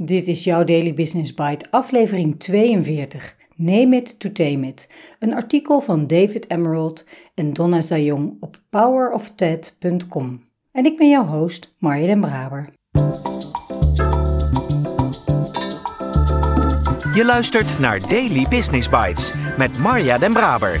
Dit is jouw Daily Business Bite, aflevering 42. Name it to tame it. Een artikel van David Emerald en Donna Zayong op powerofted.com. En ik ben jouw host, Marja den Braber. Je luistert naar Daily Business Bites met Marja den Braber,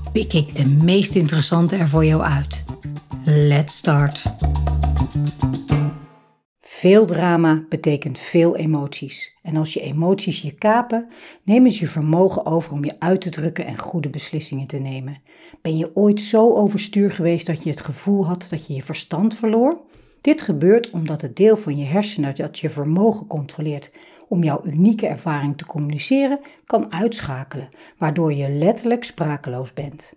pik ik de meest interessante er voor jou uit. Let's start. Veel drama betekent veel emoties. En als je emoties je kapen, nemen ze je vermogen over om je uit te drukken en goede beslissingen te nemen. Ben je ooit zo overstuur geweest dat je het gevoel had dat je je verstand verloor? Dit gebeurt omdat het deel van je hersenen dat je vermogen controleert om jouw unieke ervaring te communiceren, kan uitschakelen, waardoor je letterlijk sprakeloos bent.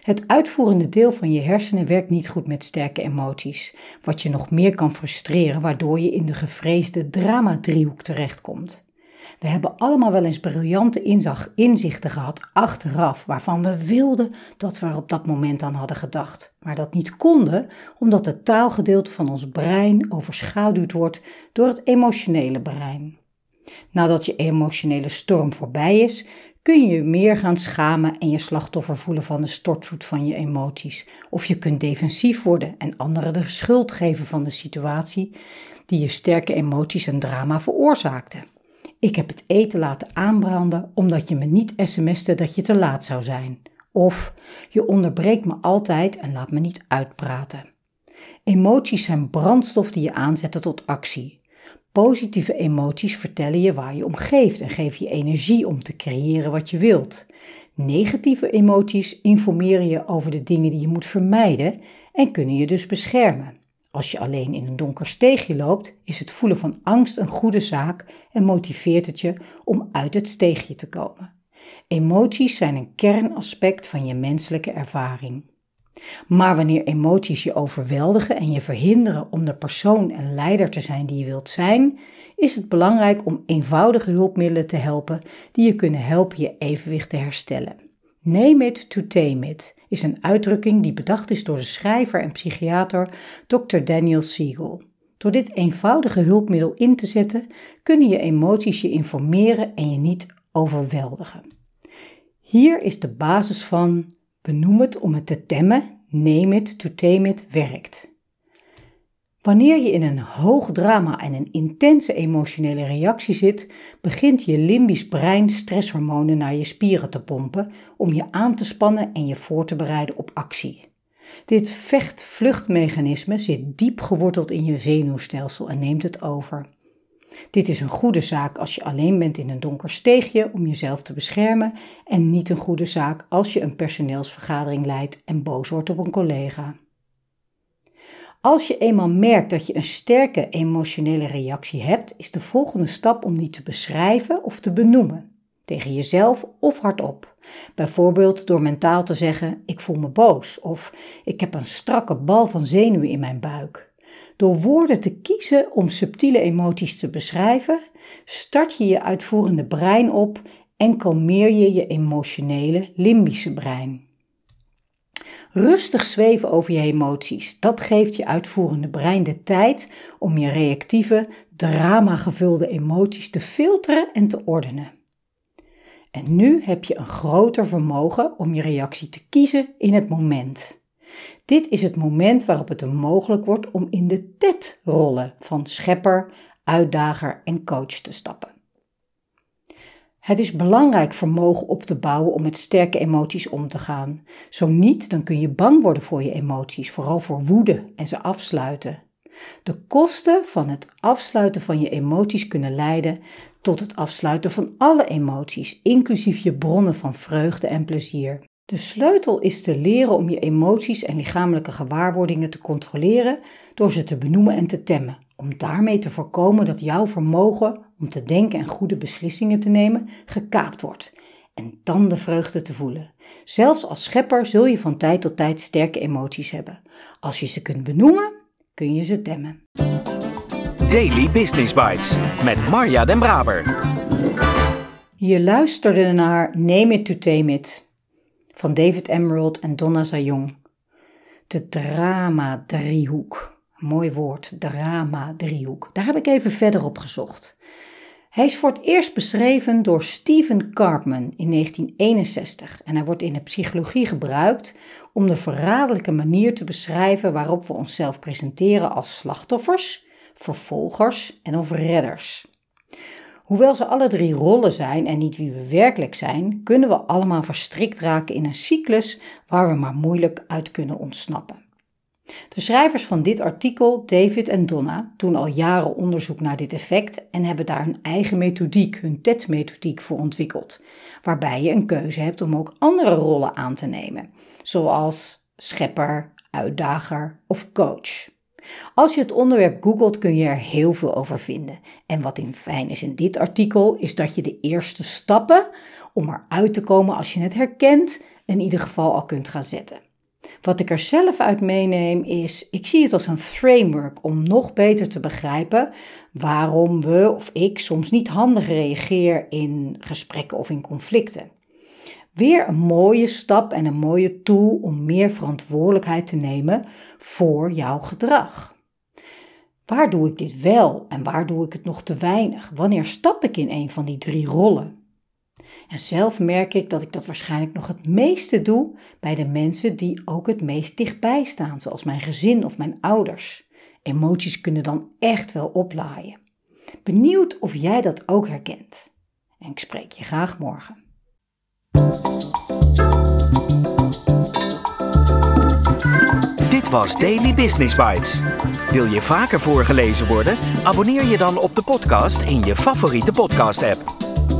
Het uitvoerende deel van je hersenen werkt niet goed met sterke emoties, wat je nog meer kan frustreren, waardoor je in de gevreesde drama-driehoek terechtkomt. We hebben allemaal wel eens briljante inzichten gehad achteraf, waarvan we wilden dat we er op dat moment aan hadden gedacht, maar dat niet konden omdat het taalgedeelte van ons brein overschaduwd wordt door het emotionele brein. Nadat je emotionele storm voorbij is, kun je je meer gaan schamen en je slachtoffer voelen van de stortvloed van je emoties. Of je kunt defensief worden en anderen de schuld geven van de situatie die je sterke emoties en drama veroorzaakte. Ik heb het eten laten aanbranden omdat je me niet sms'te dat je te laat zou zijn. Of je onderbreekt me altijd en laat me niet uitpraten. Emoties zijn brandstof die je aanzetten tot actie. Positieve emoties vertellen je waar je om geeft en geven je energie om te creëren wat je wilt. Negatieve emoties informeren je over de dingen die je moet vermijden en kunnen je dus beschermen. Als je alleen in een donker steegje loopt, is het voelen van angst een goede zaak en motiveert het je om uit het steegje te komen. Emoties zijn een kernaspect van je menselijke ervaring. Maar wanneer emoties je overweldigen en je verhinderen om de persoon en leider te zijn die je wilt zijn, is het belangrijk om eenvoudige hulpmiddelen te helpen die je kunnen helpen je evenwicht te herstellen. Name it to tame it is een uitdrukking die bedacht is door de schrijver en psychiater Dr. Daniel Siegel. Door dit eenvoudige hulpmiddel in te zetten, kunnen je emoties je informeren en je niet overweldigen. Hier is de basis van Benoem het om het te temmen, name it to tame it werkt. Wanneer je in een hoog drama en een intense emotionele reactie zit, begint je limbisch brein stresshormonen naar je spieren te pompen om je aan te spannen en je voor te bereiden op actie. Dit vecht-vluchtmechanisme zit diep geworteld in je zenuwstelsel en neemt het over. Dit is een goede zaak als je alleen bent in een donker steegje om jezelf te beschermen en niet een goede zaak als je een personeelsvergadering leidt en boos wordt op een collega. Als je eenmaal merkt dat je een sterke emotionele reactie hebt, is de volgende stap om die te beschrijven of te benoemen. Tegen jezelf of hardop. Bijvoorbeeld door mentaal te zeggen: Ik voel me boos of ik heb een strakke bal van zenuwen in mijn buik. Door woorden te kiezen om subtiele emoties te beschrijven, start je je uitvoerende brein op en kalmeer je je emotionele limbische brein. Rustig zweven over je emoties, dat geeft je uitvoerende brein de tijd om je reactieve, drama-gevulde emoties te filteren en te ordenen. En nu heb je een groter vermogen om je reactie te kiezen in het moment. Dit is het moment waarop het mogelijk wordt om in de TED-rollen van schepper, uitdager en coach te stappen. Het is belangrijk vermogen op te bouwen om met sterke emoties om te gaan. Zo niet, dan kun je bang worden voor je emoties, vooral voor woede en ze afsluiten. De kosten van het afsluiten van je emoties kunnen leiden tot het afsluiten van alle emoties, inclusief je bronnen van vreugde en plezier. De sleutel is te leren om je emoties en lichamelijke gewaarwordingen te controleren door ze te benoemen en te temmen, om daarmee te voorkomen dat jouw vermogen om te denken en goede beslissingen te nemen gekaapt wordt en dan de vreugde te voelen. Zelfs als schepper zul je van tijd tot tijd sterke emoties hebben. Als je ze kunt benoemen, kun je ze temmen. Daily Business Bites met Marja Den Braber. Je luisterde naar Name It to Tame It van David Emerald en Donna Zayong. De drama-driehoek. Mooi woord, drama-driehoek. Daar heb ik even verder op gezocht. Hij is voor het eerst beschreven door Stephen Karpman in 1961 en hij wordt in de psychologie gebruikt om de verraderlijke manier te beschrijven waarop we onszelf presenteren als slachtoffers, vervolgers en of redders. Hoewel ze alle drie rollen zijn en niet wie we werkelijk zijn, kunnen we allemaal verstrikt raken in een cyclus waar we maar moeilijk uit kunnen ontsnappen. De schrijvers van dit artikel, David en Donna, doen al jaren onderzoek naar dit effect en hebben daar hun eigen methodiek, hun TED-methodiek voor ontwikkeld, waarbij je een keuze hebt om ook andere rollen aan te nemen, zoals schepper, uitdager of coach. Als je het onderwerp googelt kun je er heel veel over vinden. En wat in fijn is in dit artikel is dat je de eerste stappen om eruit te komen als je het herkent in ieder geval al kunt gaan zetten. Wat ik er zelf uit meeneem is, ik zie het als een framework om nog beter te begrijpen waarom we of ik soms niet handig reageer in gesprekken of in conflicten. Weer een mooie stap en een mooie tool om meer verantwoordelijkheid te nemen voor jouw gedrag. Waar doe ik dit wel en waar doe ik het nog te weinig? Wanneer stap ik in een van die drie rollen? En zelf merk ik dat ik dat waarschijnlijk nog het meeste doe bij de mensen die ook het meest dichtbij staan, zoals mijn gezin of mijn ouders. Emoties kunnen dan echt wel oplaaien. Benieuwd of jij dat ook herkent. En ik spreek je graag morgen. Dit was Daily Business Bites. Wil je vaker voorgelezen worden? Abonneer je dan op de podcast in je favoriete podcast-app.